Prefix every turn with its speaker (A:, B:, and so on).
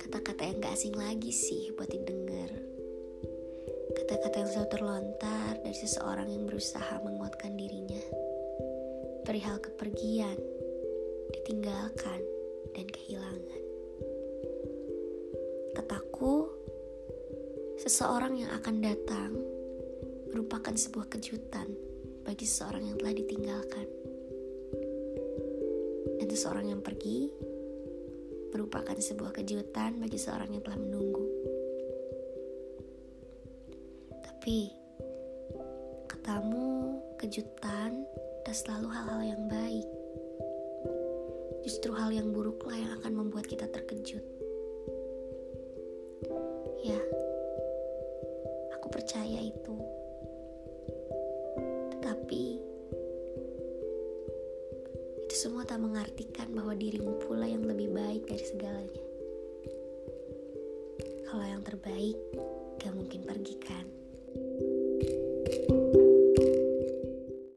A: kata-kata yang gak asing lagi sih buat didengar. Kata-kata yang selalu terlontar dari seseorang yang berusaha menguatkan dirinya. Perihal kepergian, ditinggalkan, dan kehilangan. Kataku, seseorang yang akan datang merupakan sebuah kejutan bagi seseorang yang telah ditinggalkan. Dan seseorang yang pergi merupakan sebuah kejutan bagi seorang yang telah menunggu. Tapi, katamu kejutan tak selalu hal-hal yang baik. Justru hal yang buruklah yang akan membuat kita terkejut. Ya, aku percaya itu. Semua tak mengartikan bahwa dirimu pula yang lebih baik dari segalanya. Kalau yang terbaik,